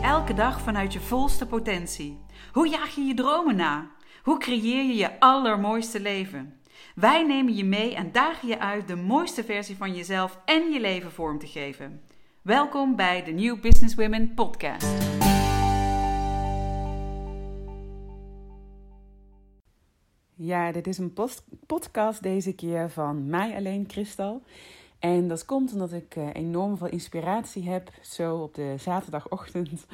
elke dag vanuit je volste potentie? Hoe jaag je je dromen na? Hoe creëer je je allermooiste leven? Wij nemen je mee en dagen je uit de mooiste versie van jezelf en je leven vorm te geven. Welkom bij de New Business Women podcast. Ja, dit is een podcast deze keer van mij alleen, Kristal. En dat komt omdat ik uh, enorm veel inspiratie heb, zo op de zaterdagochtend,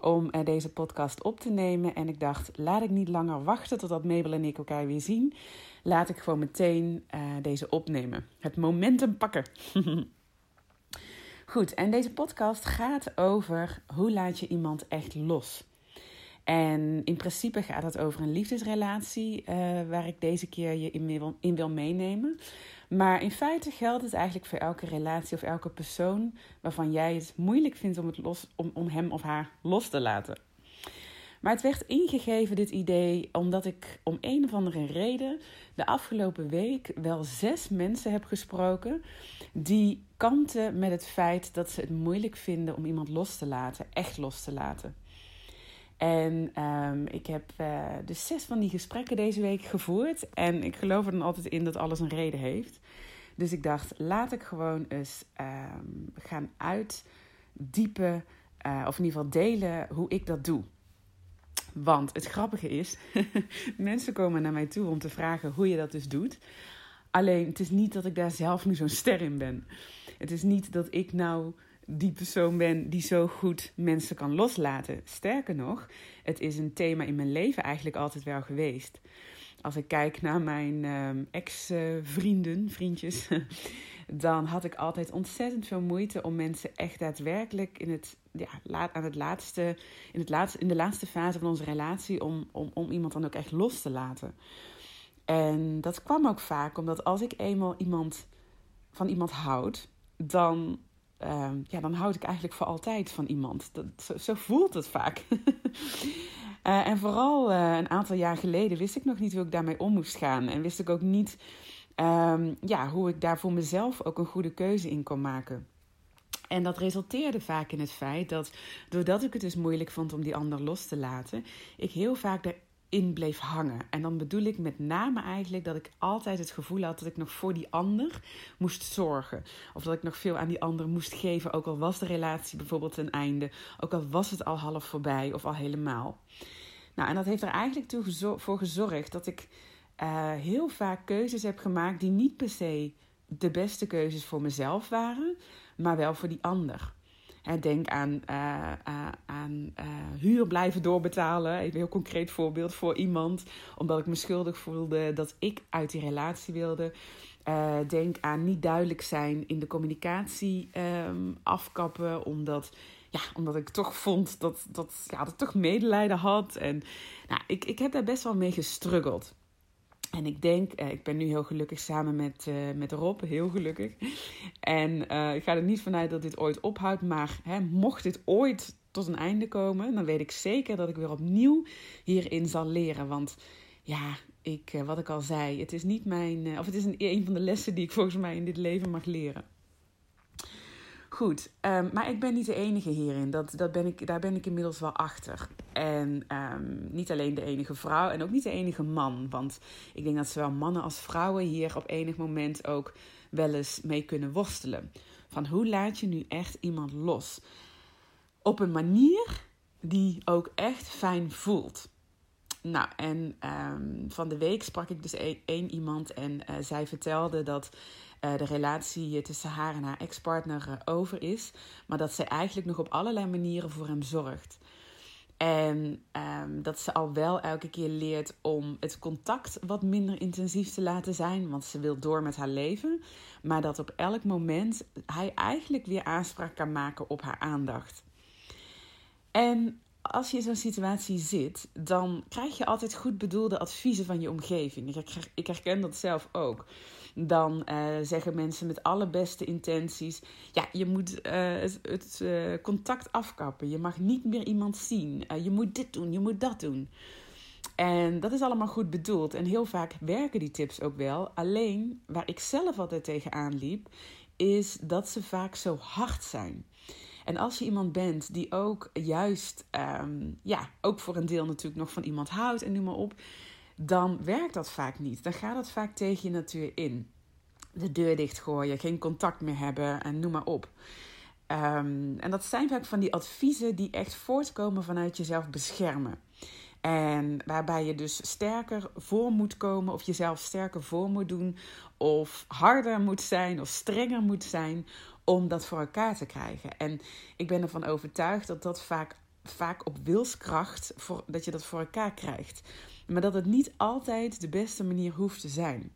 om uh, deze podcast op te nemen. En ik dacht, laat ik niet langer wachten totdat Mabel en ik elkaar weer zien. Laat ik gewoon meteen uh, deze opnemen. Het momentum pakken. Goed, en deze podcast gaat over hoe laat je iemand echt los. En in principe gaat het over een liefdesrelatie, waar ik deze keer je in, in wil meenemen. Maar in feite geldt het eigenlijk voor elke relatie of elke persoon waarvan jij het moeilijk vindt om, het los, om, om hem of haar los te laten. Maar het werd ingegeven, dit idee, omdat ik om een of andere reden de afgelopen week wel zes mensen heb gesproken die kanten met het feit dat ze het moeilijk vinden om iemand los te laten, echt los te laten. En um, ik heb uh, dus zes van die gesprekken deze week gevoerd. En ik geloof er dan altijd in dat alles een reden heeft. Dus ik dacht, laat ik gewoon eens um, gaan uitdiepen. Uh, of in ieder geval delen hoe ik dat doe. Want het grappige is, mensen komen naar mij toe om te vragen hoe je dat dus doet. Alleen, het is niet dat ik daar zelf nu zo'n ster in ben. Het is niet dat ik nou die persoon ben die zo goed mensen kan loslaten. Sterker nog, het is een thema in mijn leven eigenlijk altijd wel geweest. Als ik kijk naar mijn um, ex-vrienden, vriendjes, dan had ik altijd ontzettend veel moeite om mensen echt daadwerkelijk in het, ja, aan het laatste, in, het laatste, in de laatste fase van onze relatie, om, om, om iemand dan ook echt los te laten. En dat kwam ook vaak omdat als ik eenmaal iemand van iemand houd, dan uh, ja, dan houd ik eigenlijk voor altijd van iemand. Dat, zo, voelt het vaak. uh, en vooral uh, een aantal jaar geleden wist ik nog niet hoe ik daarmee om moest gaan. En wist ik ook niet um, ja, hoe ik daar voor mezelf ook een goede keuze in kon maken. En dat resulteerde vaak in het feit dat, doordat ik het dus moeilijk vond om die ander los te laten, ik heel vaak in bleef hangen. En dan bedoel ik met name eigenlijk dat ik altijd het gevoel had dat ik nog voor die ander moest zorgen. Of dat ik nog veel aan die ander moest geven, ook al was de relatie bijvoorbeeld ten einde, ook al was het al half voorbij of al helemaal. Nou, en dat heeft er eigenlijk toe voor gezorgd dat ik uh, heel vaak keuzes heb gemaakt die niet per se de beste keuzes voor mezelf waren, maar wel voor die ander. Denk aan, uh, uh, aan uh, huur blijven doorbetalen. Even een heel concreet voorbeeld voor iemand. Omdat ik me schuldig voelde dat ik uit die relatie wilde. denk aan niet duidelijk zijn in de communicatie um, afkappen. Omdat, ja, omdat ik toch vond dat, dat, ja, dat ik toch medelijden had. En nou, ik, ik heb daar best wel mee gestruggeld. En ik denk, eh, ik ben nu heel gelukkig samen met, uh, met Rob, heel gelukkig. En uh, ik ga er niet vanuit dat dit ooit ophoudt, maar hè, mocht dit ooit tot een einde komen, dan weet ik zeker dat ik weer opnieuw hierin zal leren. Want ja, ik, wat ik al zei, het is niet mijn, of het is een, een van de lessen die ik volgens mij in dit leven mag leren. Goed, um, maar ik ben niet de enige hierin. Dat, dat ben ik, daar ben ik inmiddels wel achter. En um, niet alleen de enige vrouw en ook niet de enige man. Want ik denk dat zowel mannen als vrouwen hier op enig moment ook wel eens mee kunnen worstelen. Van hoe laat je nu echt iemand los? Op een manier die ook echt fijn voelt. Nou, en um, van de week sprak ik dus één iemand en uh, zij vertelde dat de relatie tussen haar en haar ex-partner uh, over is, maar dat zij eigenlijk nog op allerlei manieren voor hem zorgt. En um, dat ze al wel elke keer leert om het contact wat minder intensief te laten zijn, want ze wil door met haar leven. Maar dat op elk moment hij eigenlijk weer aanspraak kan maken op haar aandacht. En als je in zo'n situatie zit, dan krijg je altijd goed bedoelde adviezen van je omgeving. Ik herken dat zelf ook. Dan uh, zeggen mensen met alle beste intenties: ja, je moet uh, het, uh, contact afkappen. Je mag niet meer iemand zien. je moet dit doen, je moet dat doen. En dat is allemaal goed bedoeld. En heel vaak werken die tips ook wel. Alleen waar ik zelf altijd tegenaan liep, is dat ze vaak zo hard zijn. En als je iemand bent die ook juist, ehm, ja, ook voor een deel natuurlijk nog van iemand houdt en noem maar op, dan werkt dat vaak niet. Dan gaat dat vaak tegen je natuur in. De deur dichtgooien, geen contact meer hebben en noem maar op. Ehm, en dat zijn vaak van die adviezen die echt voortkomen vanuit jezelf beschermen. En waarbij je dus sterker voor moet komen, of jezelf sterker voor moet doen, of harder moet zijn, of strenger moet zijn om dat voor elkaar te krijgen. En ik ben ervan overtuigd dat dat vaak, vaak op wilskracht, voor, dat je dat voor elkaar krijgt. Maar dat het niet altijd de beste manier hoeft te zijn.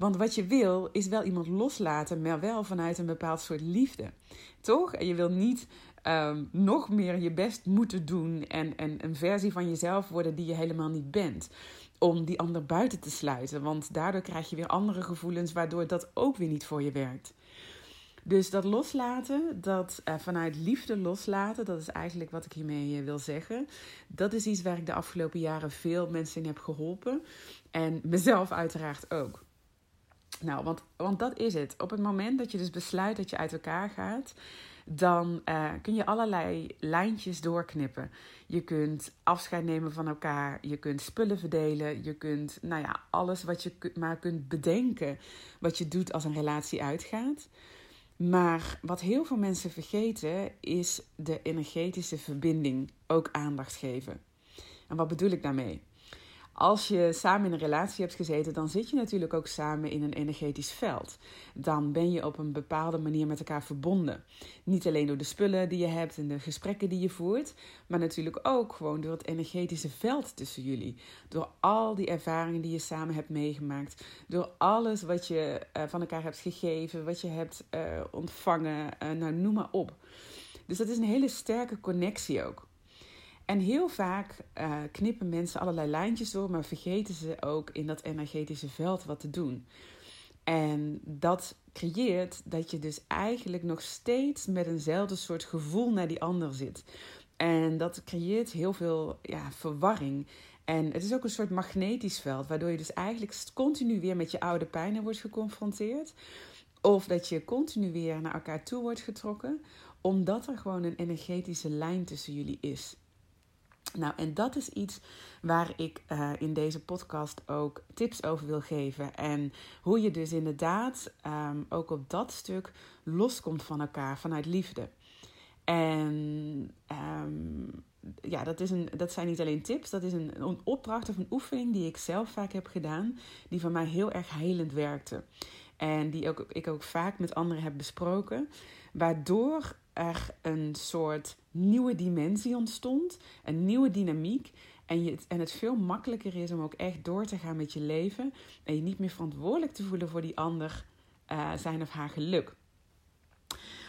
Want wat je wil, is wel iemand loslaten, maar wel vanuit een bepaald soort liefde. Toch? En je wil niet um, nog meer je best moeten doen en, en een versie van jezelf worden die je helemaal niet bent. Om die ander buiten te sluiten. Want daardoor krijg je weer andere gevoelens, waardoor dat ook weer niet voor je werkt. Dus dat loslaten, dat uh, vanuit liefde loslaten, dat is eigenlijk wat ik hiermee uh, wil zeggen. Dat is iets waar ik de afgelopen jaren veel mensen in heb geholpen. En mezelf uiteraard ook. Nou, want, want dat is het. Op het moment dat je dus besluit dat je uit elkaar gaat, dan uh, kun je allerlei lijntjes doorknippen. Je kunt afscheid nemen van elkaar, je kunt spullen verdelen, je kunt, nou ja, alles wat je maar kunt bedenken wat je doet als een relatie uitgaat. Maar wat heel veel mensen vergeten is de energetische verbinding ook aandacht geven. En wat bedoel ik daarmee? Als je samen in een relatie hebt gezeten, dan zit je natuurlijk ook samen in een energetisch veld. Dan ben je op een bepaalde manier met elkaar verbonden. Niet alleen door de spullen die je hebt en de gesprekken die je voert, maar natuurlijk ook gewoon door het energetische veld tussen jullie. Door al die ervaringen die je samen hebt meegemaakt. Door alles wat je uh, van elkaar hebt gegeven, wat je hebt uh, ontvangen, uh, nou noem maar op. Dus dat is een hele sterke connectie ook. En heel vaak uh, knippen mensen allerlei lijntjes door, maar vergeten ze ook in dat energetische veld wat te doen. En dat creëert dat je dus eigenlijk nog steeds met eenzelfde soort gevoel naar die ander zit. En dat creëert heel veel ja, verwarring. En het is ook een soort magnetisch veld, waardoor je dus eigenlijk continu weer met je oude pijnen wordt geconfronteerd. Of dat je continu weer naar elkaar toe wordt getrokken, omdat er gewoon een energetische lijn tussen jullie is. Nou, en dat is iets waar ik uh, in deze podcast ook tips over wil geven. En hoe je dus inderdaad um, ook op dat stuk loskomt van elkaar vanuit liefde. En um, ja, dat, is een, dat zijn niet alleen tips, dat is een, een opdracht of een oefening die ik zelf vaak heb gedaan, die voor mij heel erg helend werkte. En die ook, ik ook vaak met anderen heb besproken, waardoor er een soort nieuwe dimensie ontstond, een nieuwe dynamiek. En, je, en het veel makkelijker is om ook echt door te gaan met je leven. En je niet meer verantwoordelijk te voelen voor die ander uh, zijn of haar geluk.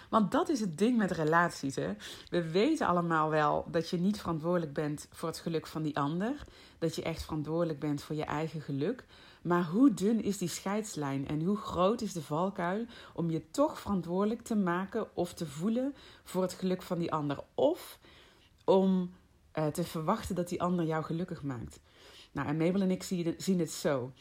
Want dat is het ding met relaties. Hè? We weten allemaal wel dat je niet verantwoordelijk bent voor het geluk van die ander. Dat je echt verantwoordelijk bent voor je eigen geluk. Maar hoe dun is die scheidslijn en hoe groot is de valkuil om je toch verantwoordelijk te maken of te voelen voor het geluk van die ander? Of om uh, te verwachten dat die ander jou gelukkig maakt. Nou, en Mabel en ik zien het zo.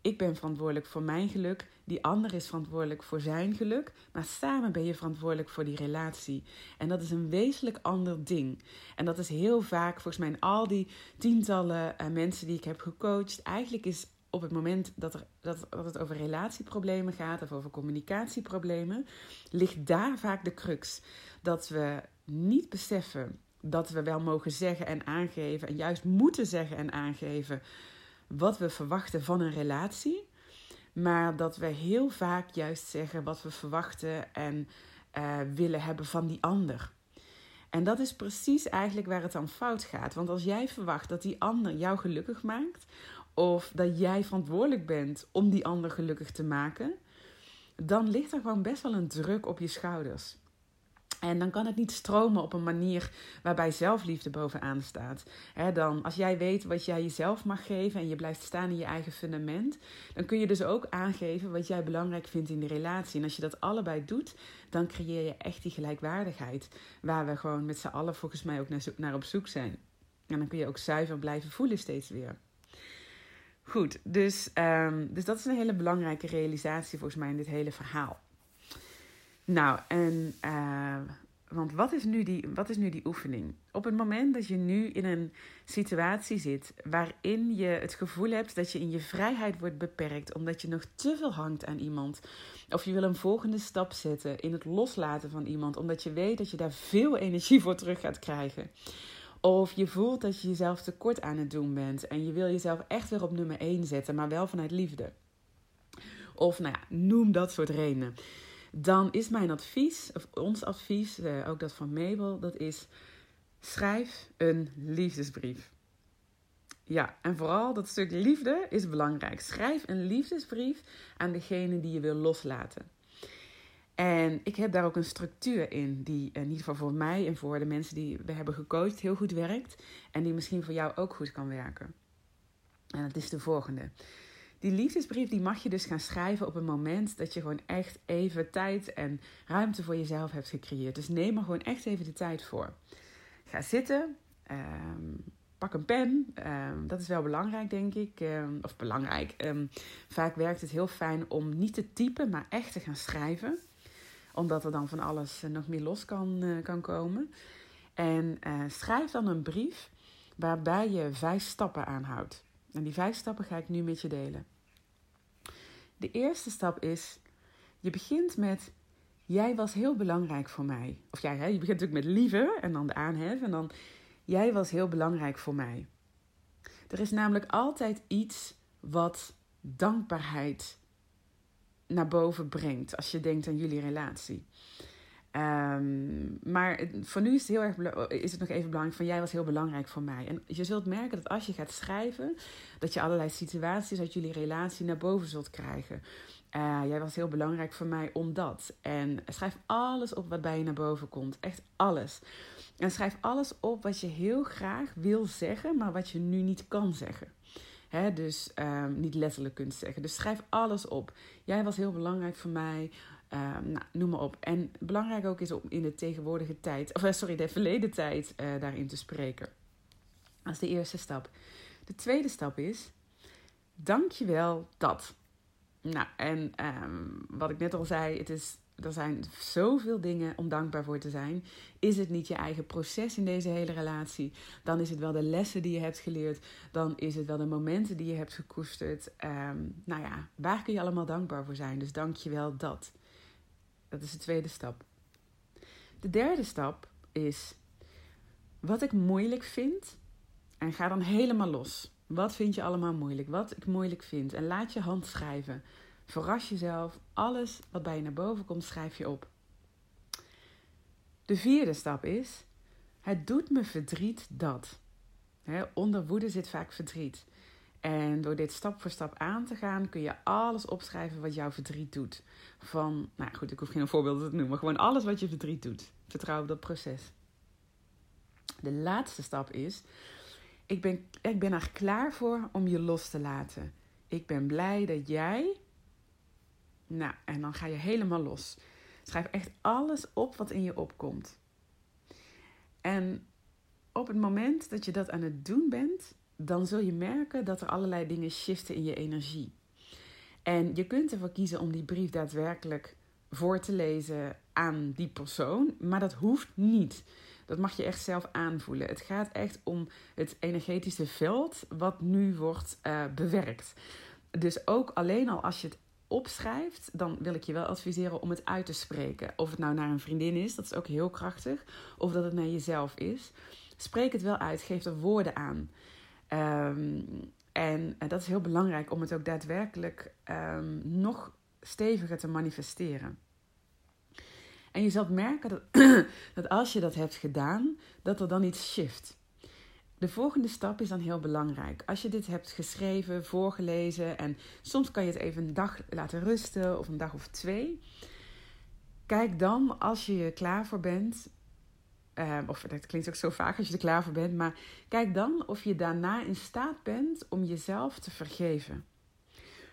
Ik ben verantwoordelijk voor mijn geluk, die ander is verantwoordelijk voor zijn geluk, maar samen ben je verantwoordelijk voor die relatie. En dat is een wezenlijk ander ding. En dat is heel vaak, volgens mij, in al die tientallen uh, mensen die ik heb gecoacht, eigenlijk is op het moment dat, er, dat, dat het over relatieproblemen gaat of over communicatieproblemen, ligt daar vaak de crux. Dat we niet beseffen dat we wel mogen zeggen en aangeven, en juist moeten zeggen en aangeven wat we verwachten van een relatie. Maar dat we heel vaak juist zeggen wat we verwachten en uh, willen hebben van die ander. En dat is precies eigenlijk waar het dan fout gaat. Want als jij verwacht dat die ander jou gelukkig maakt, of dat jij verantwoordelijk bent om die ander gelukkig te maken, dan ligt er gewoon best wel een druk op je schouders. En dan kan het niet stromen op een manier waarbij zelfliefde bovenaan staat. dan, als jij weet wat jij jezelf mag geven en je blijft staan in je eigen fundament, dan kun je dus ook aangeven wat jij belangrijk vindt in de relatie. En als je dat allebei doet, dan creëer je echt die gelijkwaardigheid. Waar we gewoon met z'n allen volgens mij ook naar, naar op zoek zijn. En dan kun je ook zuiver blijven voelen steeds weer. Goed, dus, um, dus dat is een hele belangrijke realisatie volgens mij in dit hele verhaal. Nou, en uh, Want wat is, nu die, wat is nu die oefening? Op het moment dat je nu in een situatie zit waarin je het gevoel hebt dat je in je vrijheid wordt beperkt omdat je nog te veel hangt aan iemand, of je wil een volgende stap zetten in het loslaten van iemand omdat je weet dat je daar veel energie voor terug gaat krijgen. Of je voelt dat je jezelf tekort aan het doen bent en je wil jezelf echt weer op nummer 1 zetten, maar wel vanuit liefde. Of nou ja, noem dat soort redenen dan is mijn advies, of ons advies, eh, ook dat van Mabel, dat is schrijf een liefdesbrief. Ja, en vooral dat stuk liefde is belangrijk. Schrijf een liefdesbrief aan degene die je wil loslaten. En ik heb daar ook een structuur in, die in ieder geval voor mij en voor de mensen die we hebben gecoacht heel goed werkt. En die misschien voor jou ook goed kan werken. En dat is de volgende. Die liefdesbrief die mag je dus gaan schrijven op een moment dat je gewoon echt even tijd en ruimte voor jezelf hebt gecreëerd. Dus neem er gewoon echt even de tijd voor. Ga zitten, ehm, pak een pen. Ehm, dat is wel belangrijk, denk ik. Ehm, of belangrijk. vaak werkt het heel fijn om niet te typen, maar echt te gaan schrijven. Omdat er dan van alles eh, nog meer los kan, uh, kan komen. En uh, schrijf dan een brief waarbij je vijf stappen aanhoudt. En die vijf stappen ga ik nu met je delen. De eerste stap is, je begint met, jij was heel belangrijk voor mij. Of jij, je begint natuurlijk met lieve en dan de aanhef en dan, jij was heel belangrijk voor mij. Er is namelijk altijd iets wat dankbaarheid naar boven brengt als je denkt aan jullie relatie. Um, maar voor nu is het, heel erg, is het nog even belangrijk van jij was heel belangrijk voor mij. En je zult merken dat als je gaat schrijven, dat je allerlei situaties uit jullie relatie naar boven zult krijgen. Uh, jij was heel belangrijk voor mij omdat. En schrijf alles op wat bij je naar boven komt. Echt alles. En schrijf alles op wat je heel graag wil zeggen, maar wat je nu niet kan zeggen. Dus um, niet letterlijk kunt zeggen. Dus schrijf alles op. Jij was heel belangrijk voor mij. Ehm, nou, noem maar op. En belangrijk ook is om in de tegenwoordige tijd, of eh, sorry, de verleden tijd uh, daarin te spreken. Dat is de eerste stap. De tweede stap is, dankjewel dat. Nou, en ehm, wat ik net al zei, het is, er zijn zoveel dingen om dankbaar voor te zijn. Is het niet je eigen proces in deze hele relatie? Dan is het wel de lessen die je hebt geleerd. Dan is het wel de momenten die je hebt gekoesterd. Um, nou ja, waar kun je allemaal dankbaar voor zijn? Dus dankjewel dat. Dat is de tweede stap. De derde stap is wat ik moeilijk vind. En ga dan helemaal los. Wat vind je allemaal moeilijk? Wat ik moeilijk vind. En laat je hand schrijven. Verras jezelf. Alles wat bij je naar boven komt, schrijf je op. De vierde stap is: het doet me verdriet dat. onder woede zit vaak verdriet. En door dit stap voor stap aan te gaan, kun je alles opschrijven wat jouw verdriet doet. Van, nou goed, ik hoef geen voorbeelden te noemen, gewoon alles wat je verdriet doet. Vertrouw op dat proces. De laatste stap is, ik ben, ik ben er klaar voor om je los te laten. Ik ben blij dat jij. Nou, en dan ga je helemaal los. Schrijf echt alles op wat in je opkomt. En op het moment dat je dat aan het doen bent, dan zul je merken dat er allerlei dingen shiften in je energie. En je kunt ervoor kiezen om die brief daadwerkelijk voor te lezen aan die persoon, maar dat hoeft niet. Dat mag je echt zelf aanvoelen. Het gaat echt om het energetische veld wat nu wordt uh, bewerkt. Dus ook alleen al als je het opschrijft, dan wil ik je wel adviseren om het uit te spreken. Of het nou naar een vriendin is, dat is ook heel krachtig, of dat het naar jezelf is. Spreek het wel uit, geef er woorden aan. Um, en, dat is heel belangrijk om het ook daadwerkelijk um, nog steviger te manifesteren. En je zult merken dat, dat als je dat hebt gedaan, dat er dan iets shift. De volgende stap is dan heel belangrijk. Als je dit hebt geschreven, voorgelezen en soms kan je het even een dag laten rusten of een dag of twee. Kijk dan, als je er klaar voor bent, Ehm, of dat klinkt ook zo vaak als je er klaar voor bent. Maar kijk dan of je daarna in staat bent om jezelf te vergeven.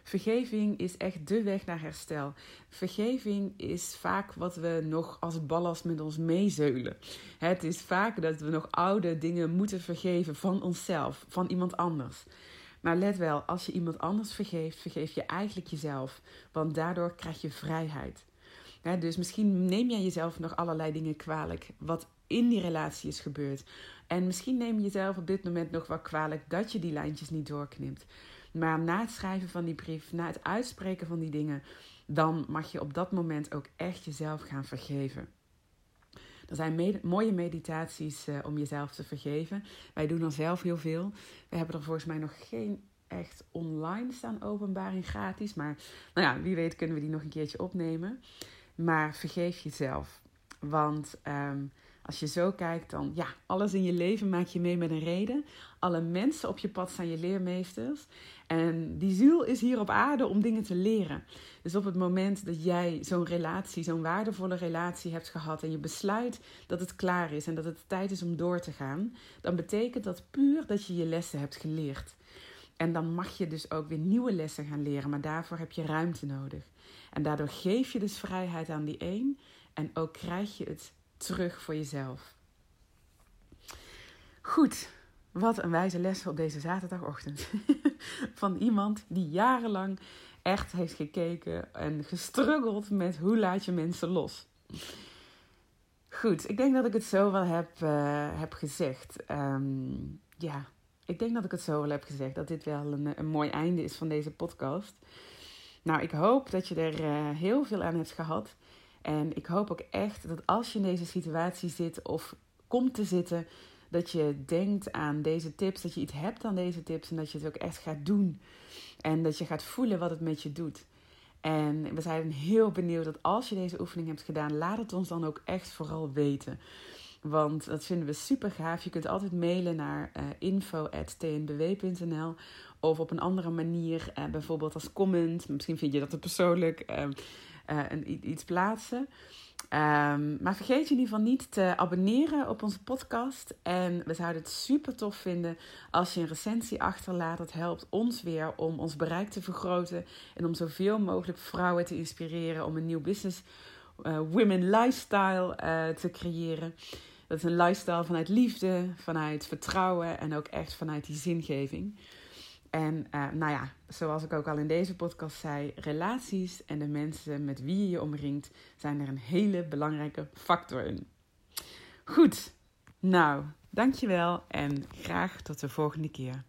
Vergeving is echt de weg naar herstel. Vergeving is vaak wat we nog als ballast met ons meezeulen. Het is vaak dat we nog oude dingen moeten vergeven van onszelf, van iemand anders. Maar let wel, als je iemand anders vergeeft, vergeef je eigenlijk jezelf. Want daardoor krijg je vrijheid. dus misschien neem jij jezelf nog allerlei dingen kwalijk wat in die relatie is gebeurd. En misschien neem je jezelf op dit moment nog wel kwalijk dat je die lijntjes niet doorknipt. Maar na het schrijven van die brief, na het uitspreken van die dingen, dan mag je op dat moment ook echt jezelf gaan vergeven. Er zijn mooie meditaties uh, om jezelf te vergeven. Wij doen er zelf heel veel. We hebben er volgens mij nog geen echt online staan openbaar en gratis. Maar nou ja, wie weet kunnen we die nog een keertje opnemen. Maar vergeef jezelf. Want um, als je zo kijkt, dan ja, alles in je leven maak je mee met een reden. Alle mensen op je pad zijn je leermeesters. En die ziel is hier op aarde om dingen te leren. Dus op het moment dat jij zo'n relatie, zo'n waardevolle relatie hebt gehad en je besluit dat het klaar is en dat het tijd is om door te gaan, dan betekent dat puur dat je je lessen hebt geleerd. En dan mag je dus ook weer nieuwe lessen gaan leren, maar daarvoor heb je ruimte nodig. En daardoor geef je dus vrijheid aan die een en ook krijg je het terug voor jezelf. Goed, wat een wijze les op deze zaterdagochtend. Van iemand die jarenlang echt heeft gekeken en gestruggeld met hoe laat je mensen los. Goed, ik denk dat ik het zo wel heb, uh, heb gezegd. Um, ja, ik denk dat ik het zo wel heb gezegd. Dat dit wel een, een mooi einde is van deze podcast. Nou, ik hoop dat je er uh, heel veel aan hebt gehad. En ik hoop ook echt dat als je in deze situatie zit of komt te zitten, dat je denkt aan deze tips, dat je iets hebt aan deze tips en dat je het ook echt gaat doen. En dat je gaat voelen wat het met je doet. En we zijn heel benieuwd dat als je deze oefening hebt gedaan, laat het ons dan ook echt vooral weten. Want dat vinden we super gaaf. Je kunt altijd mailen naar eh, info.tnbw.nl of op een andere manier, uh, bijvoorbeeld als comment. Misschien vind je dat het persoonlijk. Uh, een, iets plaatsen. Um, maar vergeet je in ieder geval niet te abonneren op onze podcast. En we zouden het super tof vinden als je een recensie achterlaat. Dat helpt ons weer om ons bereik te vergroten. En om zoveel mogelijk vrouwen te inspireren om een nieuw business uh, women lifestyle uh, te creëren. Dat is een lifestyle vanuit liefde, vanuit vertrouwen en ook echt vanuit die zingeving. En uh, nou ja, zoals ik ook al in deze podcast zei, relaties en de mensen met wie je je omringt zijn er een hele belangrijke factor in. Goed, nou, dankjewel en graag tot de volgende keer.